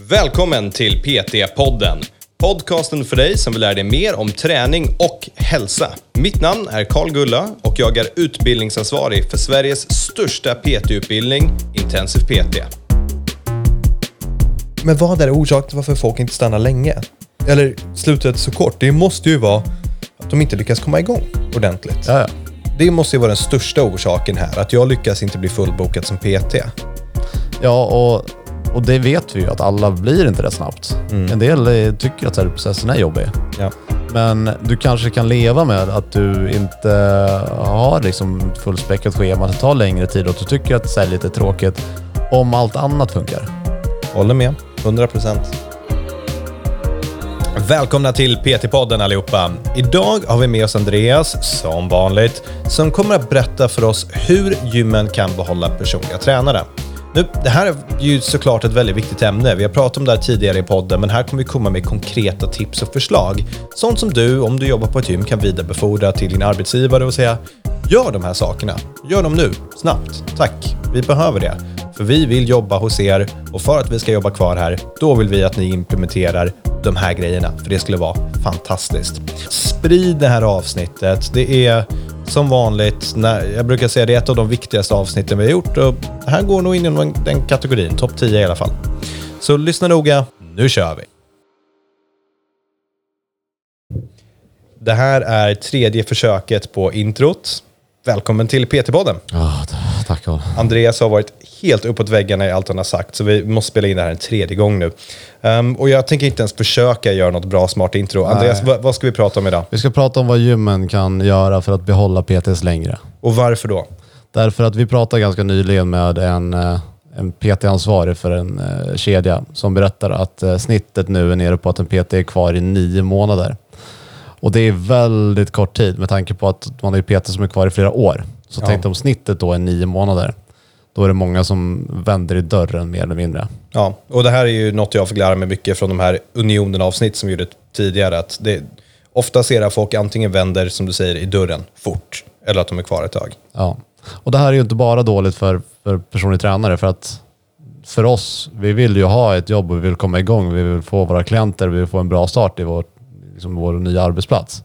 Välkommen till PT-podden. Podcasten för dig som vill lära dig mer om träning och hälsa. Mitt namn är Karl Gulla och jag är utbildningsansvarig för Sveriges största PT-utbildning, Intensiv PT. Men vad är orsaken till varför folk inte stannar länge? Eller slutet så kort? Det måste ju vara att de inte lyckas komma igång ordentligt. Ja, ja. Det måste ju vara den största orsaken här, att jag lyckas inte bli fullbokad som PT. ja och, och det vet vi ju att alla blir inte det snabbt. En del eh, tycker att säljprocessen är jobbig. Ja. Men du kanske kan leva med att du inte har liksom fullspäckat schema, att det tar längre tid och att du tycker att säljet är tråkigt om allt annat funkar. Håller med, 100%. Välkomna till PT-podden allihopa. Idag har vi med oss Andreas, som vanligt, som kommer att berätta för oss hur gymmen kan behålla personliga tränare. Nu, det här är ju såklart ett väldigt viktigt ämne. Vi har pratat om det här tidigare i podden, men här kommer vi komma med konkreta tips och förslag. Sånt som du, om du jobbar på ett gym, kan vidarebefordra till din arbetsgivare och säga Gör de här sakerna. Gör dem nu, snabbt. Tack, vi behöver det. För vi vill jobba hos er och för att vi ska jobba kvar här, då vill vi att ni implementerar de här grejerna. För det skulle vara fantastiskt. Sprid det här avsnittet. Det är som vanligt, när, jag brukar säga det är ett av de viktigaste avsnitten vi har gjort och det här går nog in i den kategorin, topp 10 i alla fall. Så lyssna noga, nu kör vi. Det här är tredje försöket på introt. Välkommen till PT-podden. Oh, ah, Carl. Andreas har varit helt uppåt väggarna i allt han har sagt, så vi måste spela in det här en tredje gång nu. Ehm, och jag tänker inte ens försöka göra något bra, smart intro. Andreas, vad, ska vi prata om idag? Vi ska prata om vad gymmen kan göra för att behålla PTs längre. Och varför då? Därför att vi pratade ganska nyligen med en, eh, en PT-ansvarig för en eh, kedja som berättar att eh, snittet nu är nere på att en PT är kvar i nio månader. Och det är väldigt kort tid med tanke på att man är PT som är kvar i flera år. Så Ja. tänk om snittet då är nio månader. Då är det många som vänder i dörren mer eller mindre. Ja, och det här är ju något jag fick lära mig mycket från de här Unionen-avsnitt som vi gjorde tidigare. Att det, ofta ser jag folk antingen vänder, som du säger, i dörren fort, eller att de är kvar ett tag. Ja. Och det här är ju inte bara dåligt för, för personlig tränare för att för oss, vi vill ju ha ett jobb och vi vill komma igång. Vi vill få våra klienter, vi vill få en bra start i vår, liksom vår nya arbetsplats.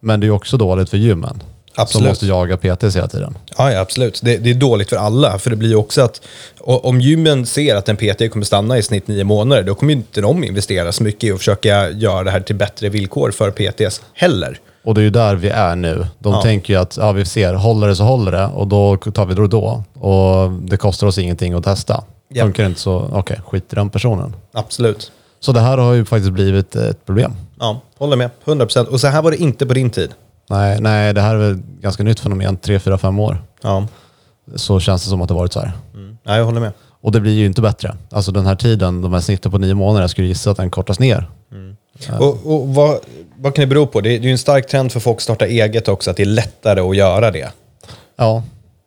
Men det är också dåligt för gymmen. Absolut. Som måste jaga PTs hela tiden. Ja, ja absolut. Det, det är dåligt för alla, för det blir också att om gymmen ser att en PT kommer stanna i snitt nio månader, då kommer inte de investera så mycket i att försöka göra det här till bättre villkor för PTs heller. Och det är ju där vi är nu. De Ja. tänker ju att ja, vi ser, håller det så håller det och då tar vi det då. Och det kostar oss ingenting att testa. Ja. Funkar det inte så, okej, skit i den personen. Absolut. Så det här har ju faktiskt blivit ett problem. Ja, håller med. 100%. Och så här var det inte på din tid. Nej, nej, det här är väl ganska nytt fenomen, tre, fyra, fem år. Ja, Så känns det som att det varit så här. mm. ja jag håller med. Och det blir ju inte bättre. Alltså den här tiden, de här snitten på nio månader, jag skulle gissa att den kortas ner. Och, och vad, vad kan det bero på? Det, är- det är ju en stark trend för folk att starta eget också, att det är lättare att göra det. Ja,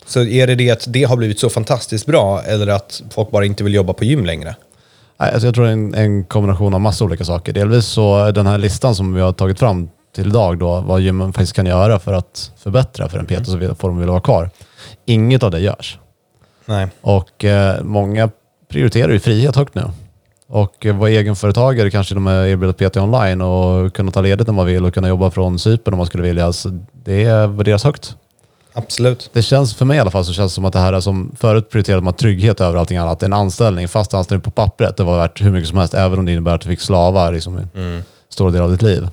Så är det det att det har blivit så fantastiskt bra, eller att folk bara inte vill jobba på gym längre? Alltså jag tror det är en, en kombination av massa olika saker. Delvis så den här listan som vi har tagit fram till idag då, vad gymmen faktiskt kan göra för att förbättra för en PT så vi- får de vilja vara kvar. Inget av det görs. Nej. Och eh, många prioriterar ju frihet högt nu. Och eh, vara egenföretagare, kanske de är erbjuda PT online och kunna ta ledigt när man vill och kunna jobba från Cypern om man skulle vilja. Så det värderas högt. Absolut. Det känns, för mig i alla fall, så känns det som att det här är som förut prioriterade man trygghet över allting annat. En anställning, fast anställning på pappret, det var värt hur mycket som helst, även om det innebär att du fick slava liksom, i stora delar av ditt liv.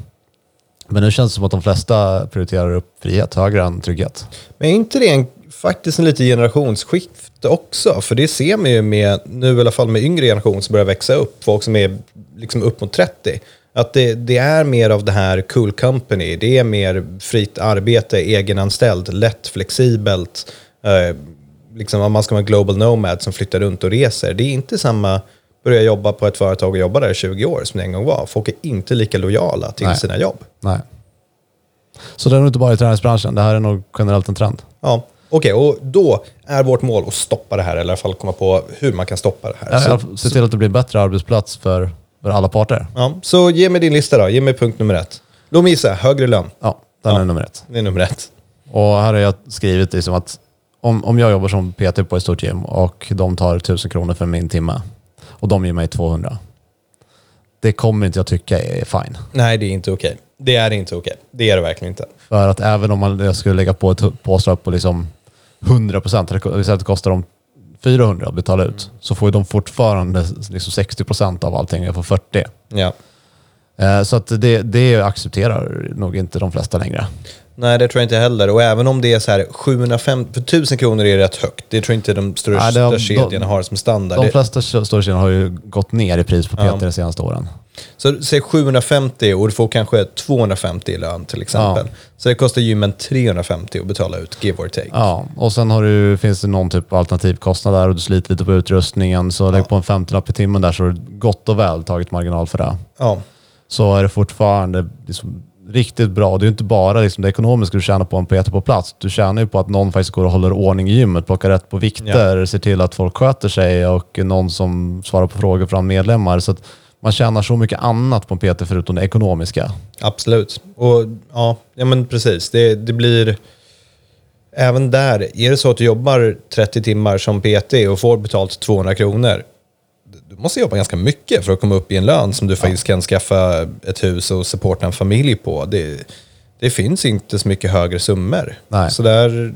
Men nu känns det som att de flesta prioriterar upp frihet högre än trygghet. Men är inte det en, faktiskt en lite generationsskifte också? För det ser man ju med, nu i alla fall med yngre generation som börjar växa upp, folk som är liksom upp mot 30. Att det, det är mer av det här cool company, det är mer fritt arbete, egenanställd, lätt, flexibelt. Eh, liksom man ska vara global nomad som flyttar runt och reser. Det är inte samma börja jobba på ett företag och jobba där i 20 år som det en gång var. Folk är inte lika lojala till Nej. sina jobb. Nej. Så det är nog inte bara i träningsbranschen, det här är nog generellt en trend. Ja, okej, och då är vårt mål att stoppa det här, eller i alla fall komma på hur man kan stoppa det här. Ja, Så, Se till att det blir en bättre arbetsplats för, för alla parter. ja, så ge mig din lista då, ge mig punkt nummer ett. Låt mig gissa, högre lön. Ja, den är nummer ett. Det är nummer ett. Och här har jag skrivit liksom att om, om jag jobbar som PT på ett stort gym och de tar 1000 kronor för min timme och de ger mig 200. Det kommer inte jag tycka är fine. Nej, det är inte okej. Det är inte okej. Det är det verkligen inte. För att även om man jag skulle lägga på ett påslag på liksom 100 procent, det kostar dem 400 att betala ut, så får ju de fortfarande liksom 60 procent av allting. Jag får 40. Ja. Eh, Så att det, det accepterar nog inte de flesta längre. Nej, det tror jag inte heller. Och även om det är så här 750, för 1000 kronor är rätt högt. Det tror jag inte de största Nej, har- kedjorna de- har som standard. De flesta stora kedjorna har ju gått ner i pris på PT de senaste åren. Så säg 750 och du får kanske 250 i lön till exempel. Så det kostar gymmen 350 att betala ut, give or take. Ja, och sen har du, finns det någon typ av alternativkostnad där och du sliter lite på utrustningen. Så lägg på en 50 i timmen där så har du gott och väl tagit marginal för det. Ja, Så är det fortfarande liksom riktigt bra. Det är ju inte bara liksom det ekonomiska du tjänar på en PT på plats. Du tjänar ju på att någon faktiskt går och håller ordning i gymmet, plockar rätt på vikter, ser till att folk sköter sig och någon som svarar på frågor från medlemmar. Så att man tjänar så mycket annat på en PT förutom det ekonomiska. absolut. Och ja, ja men precis. Det, det blir... Även där, är det så att du jobbar 30 timmar som PT och får betalt 200 kronor, du måste jobba ganska mycket för att komma upp i en lön som du faktiskt kan skaffa ett hus och supporta en familj på. Det, det finns inte så mycket högre summor. Nej. Så där,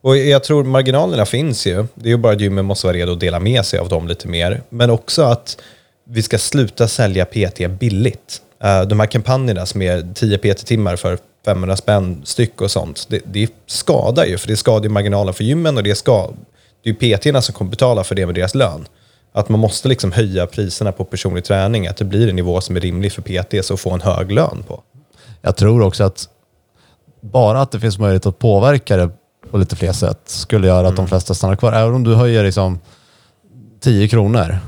och jag tror marginalerna finns ju. Det är ju bara att gymmen måste vara redo att dela med sig av dem lite mer. Men också att vi ska sluta sälja PT billigt. Eh, de här kampanjerna som är 10 PT-timmar för 500 spänn styck och sånt, det, det skadar ju, för det skadar ju marginalen för gymmen och det, ska, det är ju PT-erna som kommer betala för det med deras lön. Att man måste liksom höja priserna på personlig träning, att det blir en nivå som är rimlig för PT så att få en hög lön på. Jag tror också att bara att det finns möjlighet att påverka det på lite fler sätt skulle göra att de flesta stannar kvar. Även om du höjer liksom 10 kronor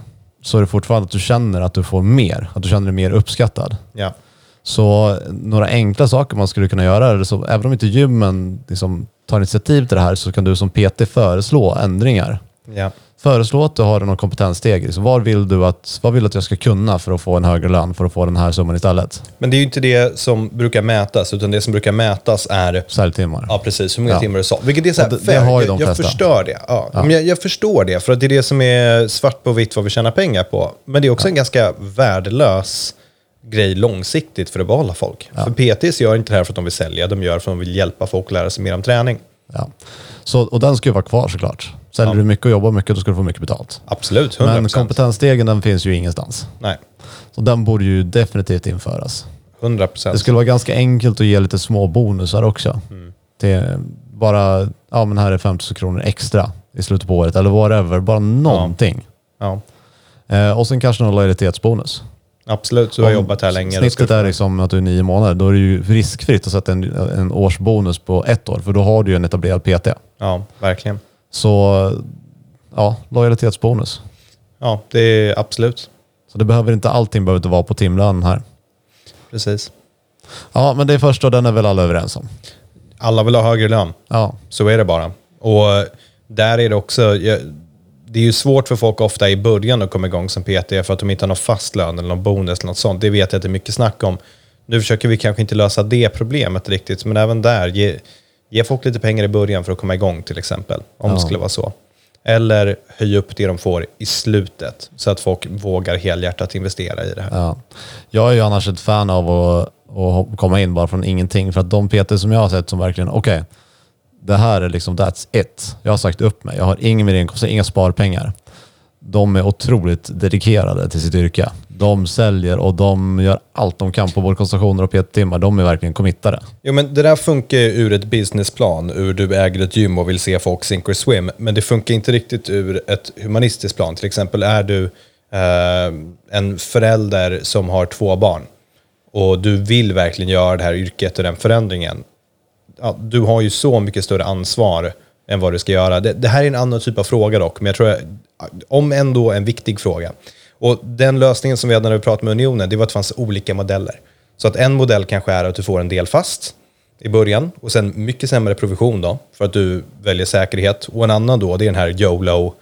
så är det fortfarande att du känner att du får mer, att du känner dig mer uppskattad. Ja. Så några enkla saker man skulle kunna göra, så även om inte gymmen liksom tar initiativ till det här så kan du som PT föreslå ändringar. Ja. Föreslå att du har någon kompetenssteg. Liksom, vad, vill du att, vad vill du att jag ska kunna för att få en högre lön, för att få den här summan istället? Men det är ju inte det som brukar mätas, utan det som brukar mätas är Säljtimmar. Ja, precis. Hur många Ja. timmar du sa. Vilket är så här, det- det har ju jag, de jag flesta. förstår det. Ja. Men jag, jag förstår det, för att det är det som är svart på vitt vad vi tjänar pengar på. Men det är också en ganska värdelös grej långsiktigt för att behålla folk. För PTs gör inte det här för att de vill sälja, de gör det för att de vill hjälpa folk att lära sig mer om träning. Ja. Så, och den ska ju vara kvar såklart. Säljer du mycket och jobbar mycket, då ska du få mycket betalt. Absolut, 100%. Men kompetensstegen den finns ju ingenstans. Nej, Så den borde ju definitivt införas. 100 Det procent. skulle vara ganska enkelt att ge lite små bonusar också. Det bara, ja men här är 50 kronor extra i slutet på året eller whatever. Bara någonting. Ja, Eh, och sen kanske någon lojalitetsbonus. absolut. Du har Om jobbat här länge. Snittet är liksom att du är nio månader. Då är det ju riskfritt att sätta en, en årsbonus på ett år. För då har du ju en etablerad PT. Ja, verkligen. Så ja, lojalitetsbonus. Ja, det är absolut. Så det behöver inte, allting behöver inte vara på timlönen här. Precis. Ja, men det första, den är väl alla överens om. Alla vill ha högre lön. Ja, Så är det bara. Och där är det också, det är ju svårt för folk ofta i början att komma igång som PT för att de inte har någon fast lön eller någon bonus eller något sånt. Det vet jag att det är mycket snack om. Nu försöker vi kanske inte lösa det problemet riktigt, men även där, ge, folk lite pengar i början för att komma igång till exempel, om det Ja. skulle vara så. Eller höja upp det de får i slutet, så att folk vågar helhjärtat investera i det här. ja. Jag är ju annars ett fan av att, att komma in bara från ingenting. För att de PT som jag har sett som verkligen, okej, det här är liksom that's it. Jag har sagt upp mig. Jag har ingen mer inkomst, inga sparpengar. De är otroligt dedikerade till sitt yrke. De säljer och de gör allt de kan på både konstationer och PT-timmar. De är verkligen committade. Jo, men det där funkar ju ur ett businessplan, ur du äger ett gym och vill se folk sink or swim. Men det funkar inte riktigt ur ett humanistiskt plan. Till exempel är du eh, en förälder som har två barn och du vill verkligen göra det här yrket och den förändringen. Ja, du har ju så mycket större ansvar än vad du ska göra. Det, det här är en annan typ av fråga dock, men jag tror, att- om ändå en viktig fråga. Och den lösningen som vi hade när vi pratade med Unionen, det var att det fanns olika modeller. Så att en modell kanske är att du får en del fast i början och sen mycket sämre provision då, för att du väljer säkerhet. Och en annan då, det är den här YOLO,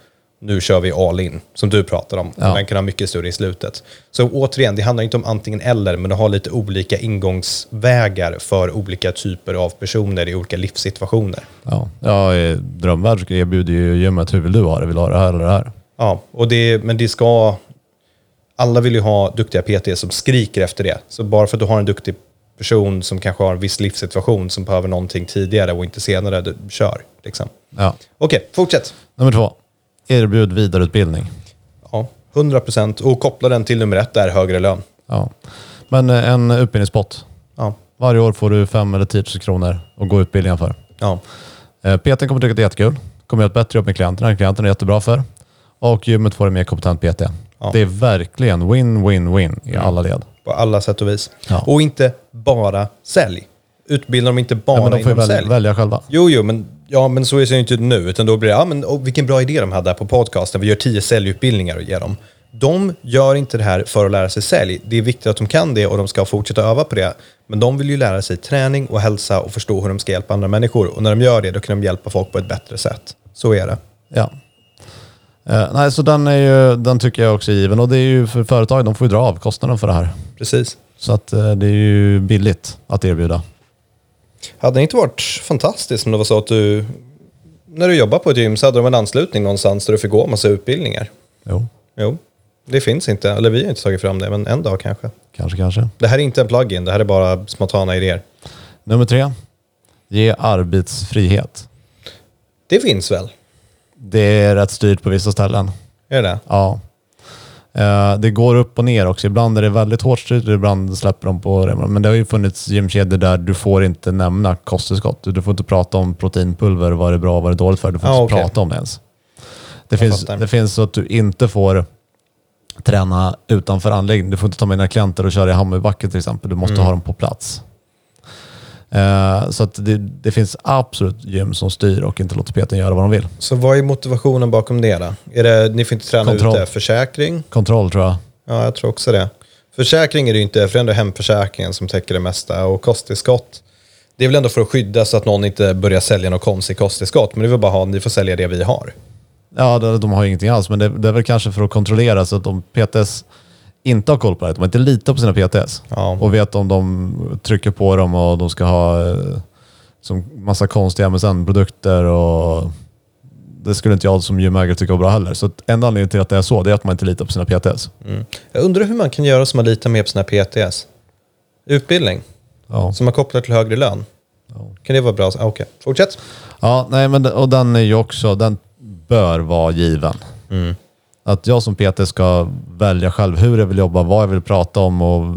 nu kör vi all in, som du pratar om. Ja. Den kan ha mycket större i slutet. Så återigen, det handlar inte om antingen eller, men du har lite olika ingångsvägar för olika typer av personer i olika livssituationer. Ja, ja i drömvärld så erbjuder ju gymmet, hur vill du ha det? Vill du ha det här eller det här? Ja, och det, men det ska, Alla vill ju ha duktiga PT som skriker efter det. Så bara för att du har en duktig person som kanske har en viss livssituation som behöver någonting tidigare och inte senare, du, kör. Liksom. Ja. Okej, fortsätt. Nummer två. Erbjud vidareutbildning. Ja, 100 procent. Och koppla den till nummer ett, där högre lön. Ja. Men eh, en utbildningspott. Ja. Varje år får du 5 eller 10 000 kronor att gå utbildningen för. Ja. Eh, PT kommer tycka att det är jättekul. Kommer göra ett bättre jobb med klienterna. Klienterna är jättebra för. Och gymmet får en mer kompetent PT. Ja. Det är verkligen win-win-win i alla led. På alla sätt och vis. Ja. Och inte bara sälj. Utbilda dem inte bara Ja, men de får inom välja, sälj. välja själva. Jo, jo, men, ja, men så är det ju inte nu. Utan då blir det, ja, men, och vilken bra idé de hade på podcasten. Vi gör tio säljutbildningar och ger dem. De gör inte det här för att lära sig sälj. Det är viktigt att de kan det och de ska fortsätta öva på det. Men de vill ju lära sig träning och hälsa och förstå hur de ska hjälpa andra människor. Och när de gör det, då kan de hjälpa folk på ett bättre sätt. Så är det. Ja. Eh, nej, så den, är ju, den tycker jag också är given. Och det är ju för företag, de får ju dra av kostnaden för det här. Precis. Så att eh, det är ju billigt att erbjuda. Hade det inte varit fantastiskt om det var så att du, när du jobbar på ett gym så hade de en anslutning någonstans där du fick gå en massa utbildningar. Jo, Jo, det finns inte. Eller vi har inte tagit fram det, men en dag kanske. kanske, kanske. Det här är inte en plugin, det här är bara spontana idéer. Nummer tre. Ge arbetsfrihet. Det finns väl? Det är rätt styrt på vissa ställen. Är det? Ja. Eh, Det går upp och ner också. Ibland är det väldigt hårt styrt, ibland släpper de på det. Men det har ju funnits gymkedjor där du får inte nämna kosttillskott. Du får inte prata om proteinpulver, vad det är bra och vad det är dåligt för. Du får Ja, inte okej. prata om det ens. Det finns, fattar. det finns så att du inte får träna utanför anläggningen. Du får inte ta med dina klienter och köra i Hammarbacke till exempel. Du måste ha dem på plats. Eh, så att det, det finns absolut gym som styr och inte låter PT göra vad de vill. Så vad är motivationen bakom det då? Är det, ni får inte träna Kontroll. ute? Försäkring? Kontroll tror jag. Ja, jag tror också det. Försäkring är det ju inte, för det är ändå hemförsäkringen som täcker det mesta. Och kosttillskott, det är väl ändå för att skydda så att någon inte börjar sälja något konstigt kosttillskott. Men det är väl bara ha, ni får sälja det vi har. Ja, de, har ingenting alls, men det, det är väl kanske för att kontrollera så att om PTS inte har koll på det, att de inte litar på sina PTS Ja. och vet om de trycker på dem och de ska ha eh, som massa konstiga MSN-produkter och det skulle inte jag som gymägare tycka var bra heller. Så enda anledningen till att det är så, det är att man inte litar på sina PTS. Mm. Jag undrar hur man kan göra som man litar mer på sina PTS. Utbildning, Ja. som man kopplar till högre lön. Kan det vara bra? Ah, Okej, fortsätt. Ja, nej, men, och den är ju också, den bör vara given. Att jag som PT ska välja själv hur jag vill jobba, vad jag vill prata om och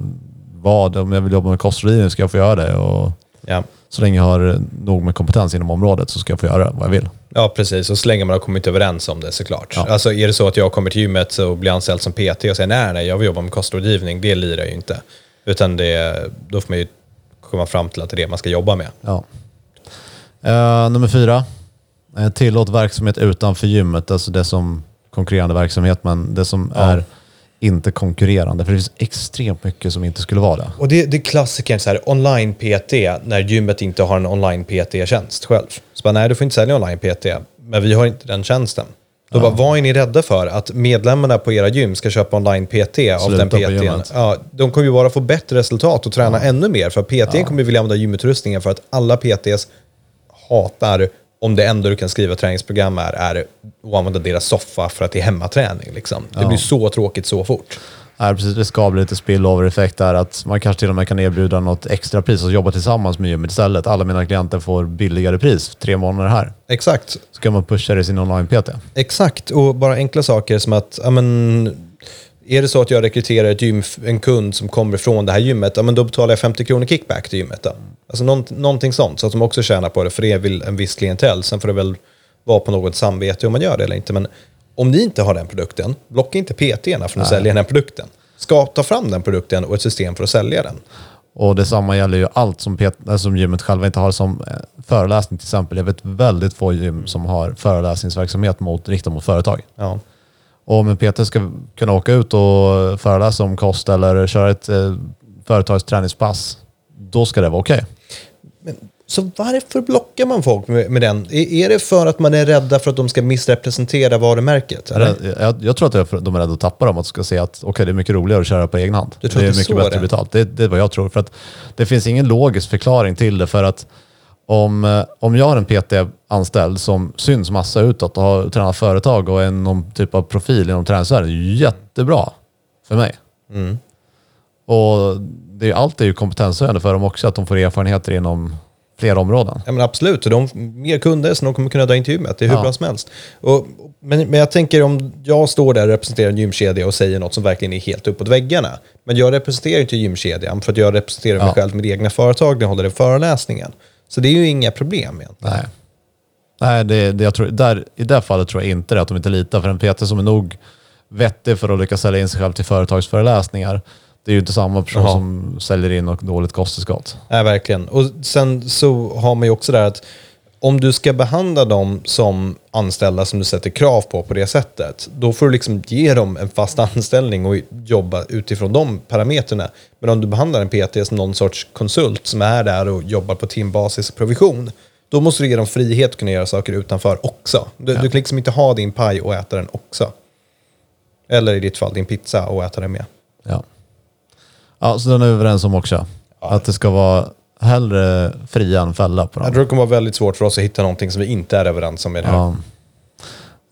vad, om jag vill jobba med kostrådgivning ska jag få göra det. Och Ja. så länge jag har nog med kompetens inom området så ska jag få göra vad jag vill. Ja, precis. Och så länge man har kommit överens om det såklart. Ja. Alltså är det så att jag kommer till gymmet och blir anställd som PT och säger nej, nej, jag vill jobba med kostrådgivning, det lirar ju inte. Utan det, då får man ju komma fram till att det är det man ska jobba med. Ja. Eh, nummer fyra. Eh, tillåt verksamhet utanför gymmet, alltså det som konkurrerande verksamhet, men det som är inte konkurrerande. För det finns extremt mycket som inte skulle vara det. Och det, det är klassikern så här, online-PT, när gymmet inte har en online-PT-tjänst själv. Så bara, nej, du får inte sälja online-PT, men vi har inte den tjänsten. Då bara, vad är ni rädda för? Att medlemmarna på era gym ska köpa online-PT av Sluta den gymmet. Ja, de kommer ju bara få bättre resultat och träna ännu mer. För PTn kommer ju vilja använda gymutrustningen för att alla PTs hatar om det enda du kan skriva träningsprogram är, är att använda deras soffa för att det är hemmaträning. Liksom. Det blir så tråkigt så fort. Nej, precis. Det ska bli lite spillover-effekt där. Att man kanske till och med kan erbjuda något extra pris och jobba tillsammans med gymmet istället. Alla mina klienter får billigare pris tre månader här. Exakt. Så kan man pusha det i sin online-PT. Exakt, och bara enkla saker som att, ja men, är det så att jag rekryterar ett gym, en kund som kommer från det här gymmet, ja men då betalar jag 50 kronor kickback till gymmet då. Alltså någon, någonting sånt, så att de också tjänar på det, för det är väl en viss klientell. Sen får det väl vara på något samvete om man gör det eller inte. Men om ni inte har den produkten, blocka inte PT-erna från att sälja den produkten. Ska ta fram den produkten och ett system för att sälja den. Och detsamma gäller ju allt som, Pet- äh, som gymmet själva inte har som eh, föreläsning till exempel. Jag vet väldigt få gym som har föreläsningsverksamhet mot, riktad mot företag. Ja. Om en PT ska kunna åka ut och föreläsa om kost eller köra ett eh, företags träningspass, då ska det vara okej. Så varför blockar man folk med, med den? Är, är det för att man är rädda för att de ska missrepresentera varumärket? eller? Jag, jag tror att är de är rädda att tappa dem, att de ska se att okej, det är mycket roligare att köra på egen hand. Det är mycket bättre det betalt. Det, det är vad jag tror. För att det finns ingen logisk förklaring till det. För att om, eh, om jag har en PT-anställd som syns massa utåt och har tränat företag och är någon typ av profil inom träningsvärlden, jättebra. för mig. Mm. Och det är, allt är ju kompetenshöjande för dem också, att de får erfarenheter inom flera områden. Ja, men absolut, och de mer kunder som de kommer kunna dra intervju med. Det är hur Ja. bra som helst. Och, men, men jag tänker om jag står där och representerar en gymkedja och säger något som verkligen är helt uppåt väggarna. Men jag representerar inte gymkedjan för att jag representerar mig Ja. själv med egna företag när jag håller den föreläsningen. Så det är ju inga problem egentligen. Nej. Nej, det, det, jag tror, där, i det fallet tror jag inte det, att de inte litar. För en PT som är nog vettig för att lyckas sälja in sig själv till företagsföreläsningar, det är ju inte samma person Jaha. som säljer in något dåligt kosttillskott. Nej, verkligen. Och sen så har man ju också där att om du ska behandla dem som anställda som du sätter krav på på det sättet, då får du liksom ge dem en fast anställning och jobba utifrån de parametrarna. Men om du behandlar en PT som någon sorts konsult som är där och jobbar på timbasis och provision, då måste du ge dem frihet att kunna göra saker utanför också. Du, du kan liksom inte ha din paj och äta den också. Eller i ditt fall din pizza och äta den med. Ja. ja, så den är vi överens om också. Att det ska vara hellre fria än fälla på Jag dem. tror det kommer vara väldigt svårt för oss att hitta någonting som vi inte är överens om i det här. Ja.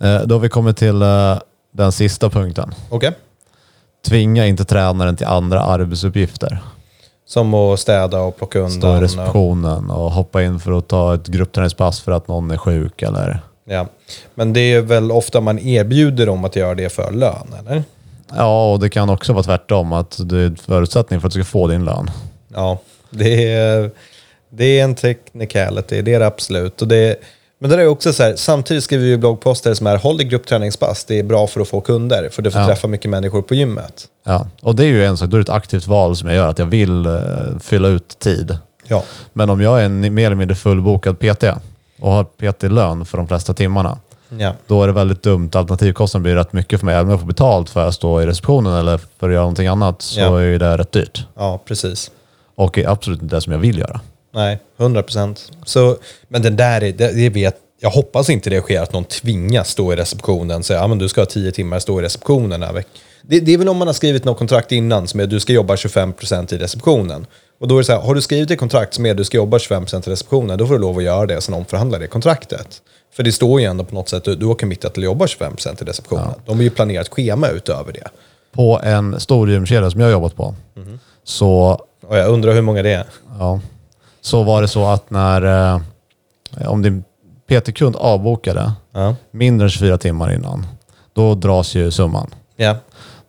Eh, Då har vi kommit till eh, den sista punkten. Okej? Tvinga inte tränaren till andra arbetsuppgifter. Som att städa och plocka Stå i undan. receptionen och hoppa in för att ta ett gruppträningspass för att någon är sjuk eller... Ja. Men det är väl ofta man erbjuder dem att göra det för lön, eller? Ja, och det kan också vara tvärtom, att det är en förutsättning för att du ska få din lön. Ja, det är, det är en technicality, det är det absolut. Och det, men det är också så här, samtidigt skriver vi bloggposter som är håll i gruppträningspass, det är bra för att få kunder, för du får Ja. träffa mycket människor på gymmet. Ja, och det är ju en sak, då är det ett aktivt val som jag gör, att jag vill eh, fylla ut tid. Ja, Men om jag är en mer eller mindre fullbokad PT och har PT-lön för de flesta timmarna, ja, då är det väldigt dumt. Alternativkostnaden blir rätt mycket för mig. Även om jag får betalt för att stå i receptionen eller för att göra någonting annat så Ja. är det rätt dyrt. ja precis. Och är absolut inte det som jag vill göra. Nej, 100 procent. Men den där, är, det, det vet, jag hoppas inte det sker att någon tvingas stå i receptionen och säga ja, men du ska ha 10 timmar stå i receptionen här. Det, det är väl om man har skrivit något kontrakt innan som är att du ska jobba 25 procent i receptionen. Och då är det så här, har du skrivit ett kontrakt som är att du ska jobba 25 procent i receptionen, då får du lov att göra det och sen omförhandla det kontraktet. För det står ju ändå på något sätt att du, du har committat till att jobba 25 procent i receptionen. De har ju planerat schema utöver det. På en stor gymkedja som jag har jobbat på, Mhm. så, Och jag undrar hur många det är. ja, så var det så att när, eh, om din PT-kund avbokade Ja. mindre än 24 timmar innan, då dras ju summan. Ja.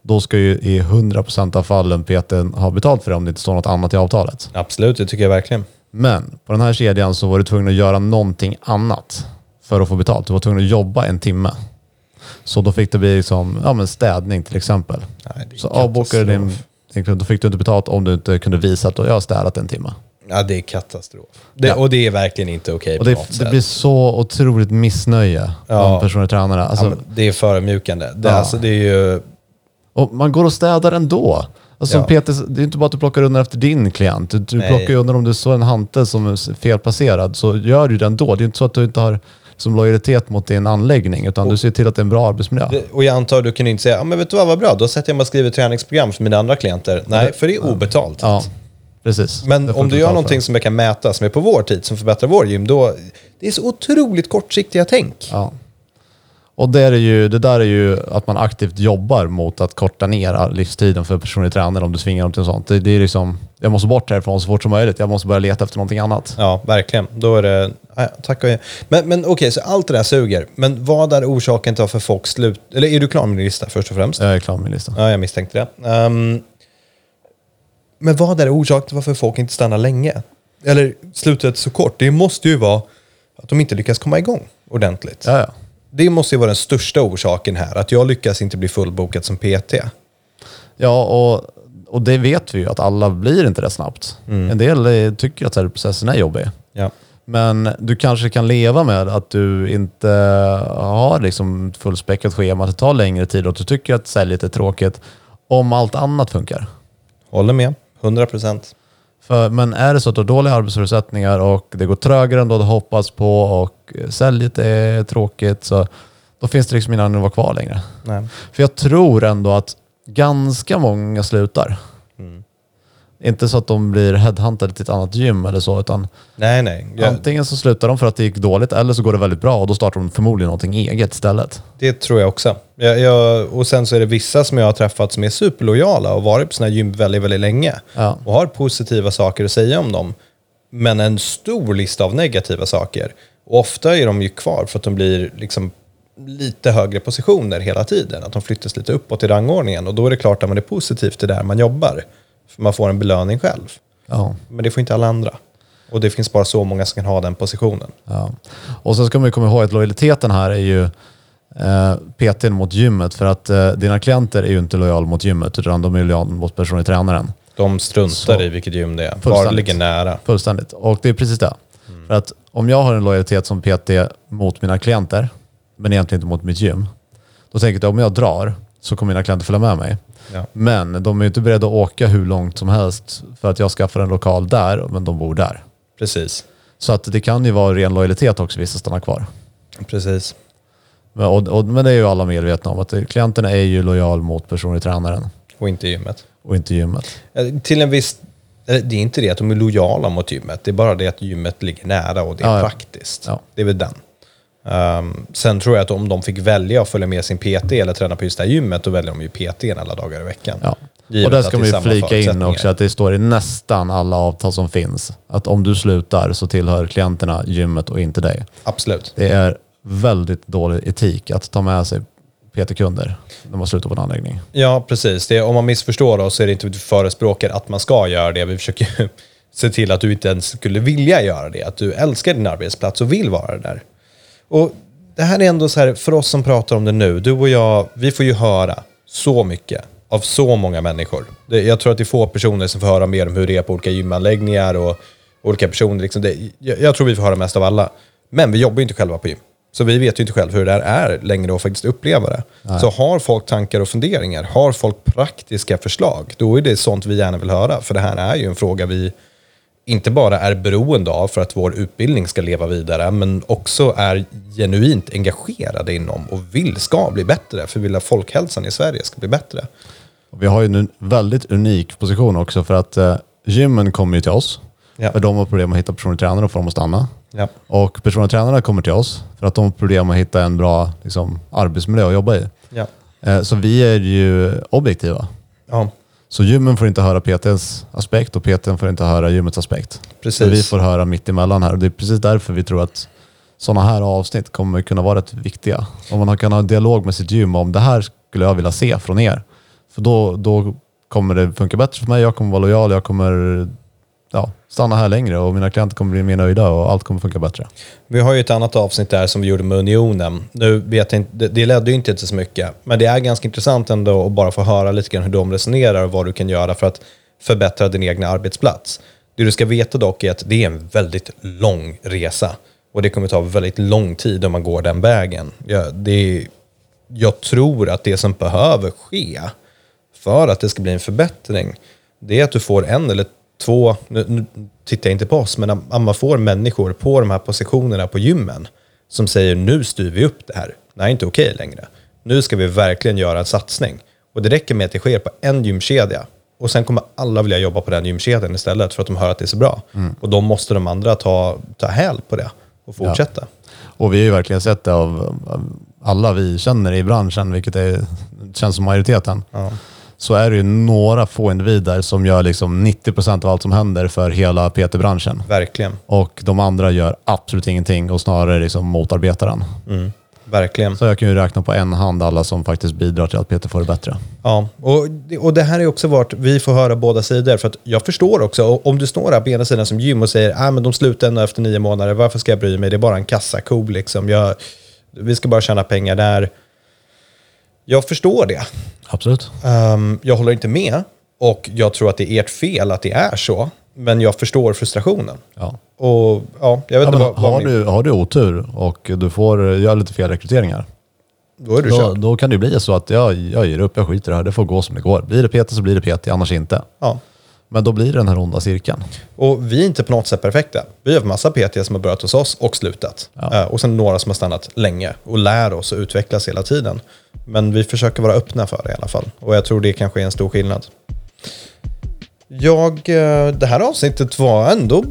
Då ska ju i 100% av fallen PT ha betalt för det om det inte står något annat i avtalet. Absolut, det tycker jag verkligen. Men på den här kedjan så var du tvungen att göra någonting annat för att få betalt. Du var tvungen att jobba en timme. Så då fick det bli liksom, ja, men städning till exempel. Nej, det är Så avbokade din, katastrof. Kund, då fick du inte betalt om du inte kunde visa att du har städat en timme. Ja, det är katastrof. Det, Ja. Och det är verkligen inte okej något det, det blir så otroligt missnöje Ja. om personer tränare. Alltså, ja, det är förödmjukande. Det, Ja. alltså, det är ju... och man går och städar ändå. Alltså, Ja. Peter, det är inte bara att du plockar undan efter din klient. Du, du plockar ju undan om du så en hantel som är felplacerad så gör du det ändå. Det är inte så att du inte har som lojalitet mot din anläggning utan du ser till att det är en bra arbetsmiljö. det- Och jag antar att du kan inte säga, ja men vet du vad, vad bra, då sätter jag mig och skriver träningsprogram för mina andra klienter. Nej, för det är obetalt. Ja, precis. Men om du gör någonting som jag kan mäta, som är på vår tid, som förbättrar vår gym, då... Det är så otroligt kortsiktiga tänk. Ja. Och det, är ju, det där är ju att man aktivt jobbar mot att korta ner livstiden för personlig tränare om du tvingar dem till sånt. Det, det är liksom, jag måste bort härifrån så fort som möjligt. Jag måste börja leta efter någonting annat. Ja, verkligen. Då är det... Ja, tack och Men, men okej, så allt det där suger. Men vad är orsaken till varför folk slut... Eller är du klar med din lista först och främst? Jag är klar med min lista. Ja, jag misstänkte det. Ehm, men vad är orsaken till varför folk inte stannar länge? Eller slutet så kort? Det måste ju vara att de inte lyckas komma igång ordentligt. Ja, ja. Det måste ju vara den största orsaken här, att jag lyckas inte bli fullbokad som PT. Ja, och, och det vet vi ju att alla blir inte det snabbt. En del eh, tycker att säljprocessen är jobbig. Ja. Men du kanske kan leva med att du inte har liksom fullspäckat schema, att det tar längre tid och att du tycker att säljet är tråkigt om allt annat funkar. Håller med, 100 procent. För, men är det så att du har dåliga arbetsförutsättningar och det går trögare än du hade hoppats på och säljet är tråkigt så då finns det liksom ingen anledning att vara kvar längre. Nej. För jag tror ändå att ganska många slutar. Inte så att de blir headhuntade till ett annat gym eller så, utan Nej, nej. Jag, antingen så slutar de för att det gick dåligt eller så går det väldigt bra och då startar de förmodligen någonting eget istället. Det tror jag också. Jag, jag, och sen så är det vissa som jag har träffat som är superlojala och varit på här gym väldigt, väldigt länge. Ja. Och har positiva saker att säga om dem. Men en stor lista av negativa saker. Och ofta är de ju kvar för att de blir liksom lite högre positioner hela tiden. Att de flyttas lite uppåt i rangordningen. Och då är det klart att man är positiv till där man jobbar. För man får en belöning själv. Ja. Men det får inte alla andra. Och det finns bara så många som kan ha den positionen. Ja. Och sen ska man ju komma ihåg att lojaliteten här är ju eh, PTn mot gymmet. För att eh, dina klienter är ju inte lojala mot gymmet utan de är lojala mot personlig tränaren. De struntar Så. i vilket gym det är. Bara ligger nära. Fullständigt. Och det är precis det. Mm. För att om jag har en lojalitet som PT mot mina klienter, men egentligen inte mot mitt gym, då tänker jag att om jag drar så kommer mina klienter följa med mig. Ja. Men de är inte beredda att åka hur långt som helst för att jag skaffar en lokal där, men de bor där. Precis. Så att det kan ju vara ren lojalitet också, vissa stannar kvar. Precis. Men, och, och, men det är ju alla medvetna om, att klienterna är ju lojal mot personlig tränaren Och inte gymmet. och inte gymmet. Eh, Till en viss... Det är inte det att de är lojala mot gymmet. Det är bara det att gymmet ligger nära och det är ja. praktiskt. Ja. Det är väl den. Ehm, sen tror jag att om de fick välja att följa med sin PT eller träna på just det här gymmet, då väljer de ju PT alla dagar i veckan. Ja. Givet Och där ska man ju flika in också att det står i nästan alla avtal som finns att om du slutar så tillhör klienterna gymmet och inte dig. Absolut. Det är väldigt dålig etik att ta med sig PT-kunder när man slutar på en anläggning. Ja, precis. Det, om man missförstår oss så är det inte vi förespråkar att man ska göra det. Vi försöker se till att du inte ens skulle vilja göra det. Att du älskar din arbetsplats och vill vara där. Och det här är ändå så här, för oss som pratar om det nu, du och jag, vi får ju höra så mycket av så många människor. Det, jag tror att det är få personer som får höra mer om hur det är på olika gymanläggningar och olika personer. Liksom det, jag, jag tror vi får höra mest av alla. Men vi jobbar ju inte själva på gym. Så vi vet ju inte själv hur det här är längre att faktiskt uppleva det. Så har folk tankar och funderingar, har folk praktiska förslag, då är det sånt vi gärna vill höra. För det här är ju en fråga vi inte bara är beroende av för att vår utbildning ska leva vidare, men också är genuint engagerade inom och vill ska bli bättre, för vi vill att folkhälsan i Sverige ska bli bättre. Vi har ju en väldigt unik position också för att eh, gymmen kommer ju till oss. Ja. För de har problem att hitta personlig tränare och få dem att stanna. Ja. Och personliga tränarna kommer till oss för att de har problem att hitta en bra liksom, arbetsmiljö att jobba i. Ja. Eh, så vi är ju objektiva. Ja, Så gymmen får inte höra PTs aspekt och PTn får inte höra gymmets aspekt. Precis. Så vi får höra mitt emellan här. Och det är precis därför vi tror att sådana här avsnitt kommer kunna vara rätt viktiga. Om man kan ha en dialog med sitt gym om det här skulle jag vilja se från er. För då, då kommer det funka bättre för mig. Jag kommer vara lojal, jag kommer ja, stanna här längre och mina klienter kommer bli mer nöjda och allt kommer funka bättre. Vi har ju ett annat avsnitt där som vi gjorde med Unionen. Nu vet jag inte, det- ledde ju inte till så mycket, men det är ganska intressant ändå att bara få höra lite grann hur de resonerar och vad du kan göra för att förbättra din egna arbetsplats. Det du ska veta dock är att det är en väldigt lång resa och det kommer ta väldigt lång tid om man går den vägen. Jag, det är, jag tror att det som behöver ske för att det ska bli en förbättring, det är att du får en eller två, nu, nu tittar jag inte på oss, men man får människor på de här positionerna på gymmen som säger nu styr vi upp det här. Det här är inte okej längre. Nu ska vi verkligen göra en satsning. Och det räcker med att det sker på en gymkedja. Och sen kommer alla vilja jobba på den gymkedjan istället för att de hör att det är så bra. Och då måste de andra ta, ta häl på det och fortsätta. Och vi har ju verkligen sett det av alla vi känner i branschen, vilket är, känns som majoriteten. Så är det ju några få individer som gör liksom 90% av allt som händer för hela PT-branschen. Verkligen. Och de andra gör absolut ingenting och snarare liksom motarbetar den. Mm. Verkligen. Så jag kan ju räkna på en hand alla som faktiskt bidrar till att PT får det bättre. Ja, och, det- och det här är också vart vi får höra båda sidor. För att jag förstår också, om du står här på ena sidan som gym och säger att ah, men de slutar ändå efter nio månader, varför ska jag bry mig? Det är bara en kassako liksom. Jag, vi ska bara tjäna pengar där. Jag förstår det. Absolut. Ehm, jag håller inte med och jag tror att det är ert fel att det är så. Men jag förstår frustrationen. Ja. Och ja, jag vet Ja, inte men vad, vad har, min, du, har du otur och du får göra lite fel rekryteringar, Då är du då, då kan det bli så att jag, jag ger upp, jag skiter i det här, det får gå som det går. Blir det PT så blir det PT, annars inte. Ja. Men då blir det den här onda cirkeln. Och vi är inte på något sätt perfekta. Vi har massa PT som har börjat hos oss och slutat. Ja. Eh, och sen några som har stannat länge och lär oss och utvecklas hela tiden. Men vi försöker vara öppna för det i alla fall. Och jag tror det kanske är en stor skillnad. Jag, eh, det här avsnittet var ändå...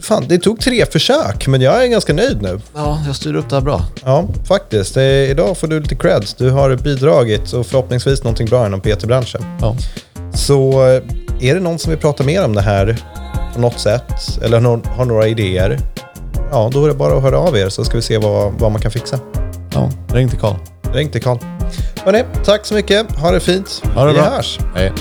Fan, det tog tre försök, men jag är ganska nöjd nu. Ja, jag styr upp det här bra. Ja, faktiskt. Idag får du lite creds. Du har bidragit och förhoppningsvis någonting bra inom PT-branschen. Ja. Så eh, är det någon som vill prata mer om det här på något sätt eller har, några idéer, ja då är det bara att höra av er så ska vi se vad, vad man kan fixa. ja, ring till Karl. Ring till Karl. Hörrni, tack så mycket. Ha det fint. Ha det vi bra. hörs. Hej.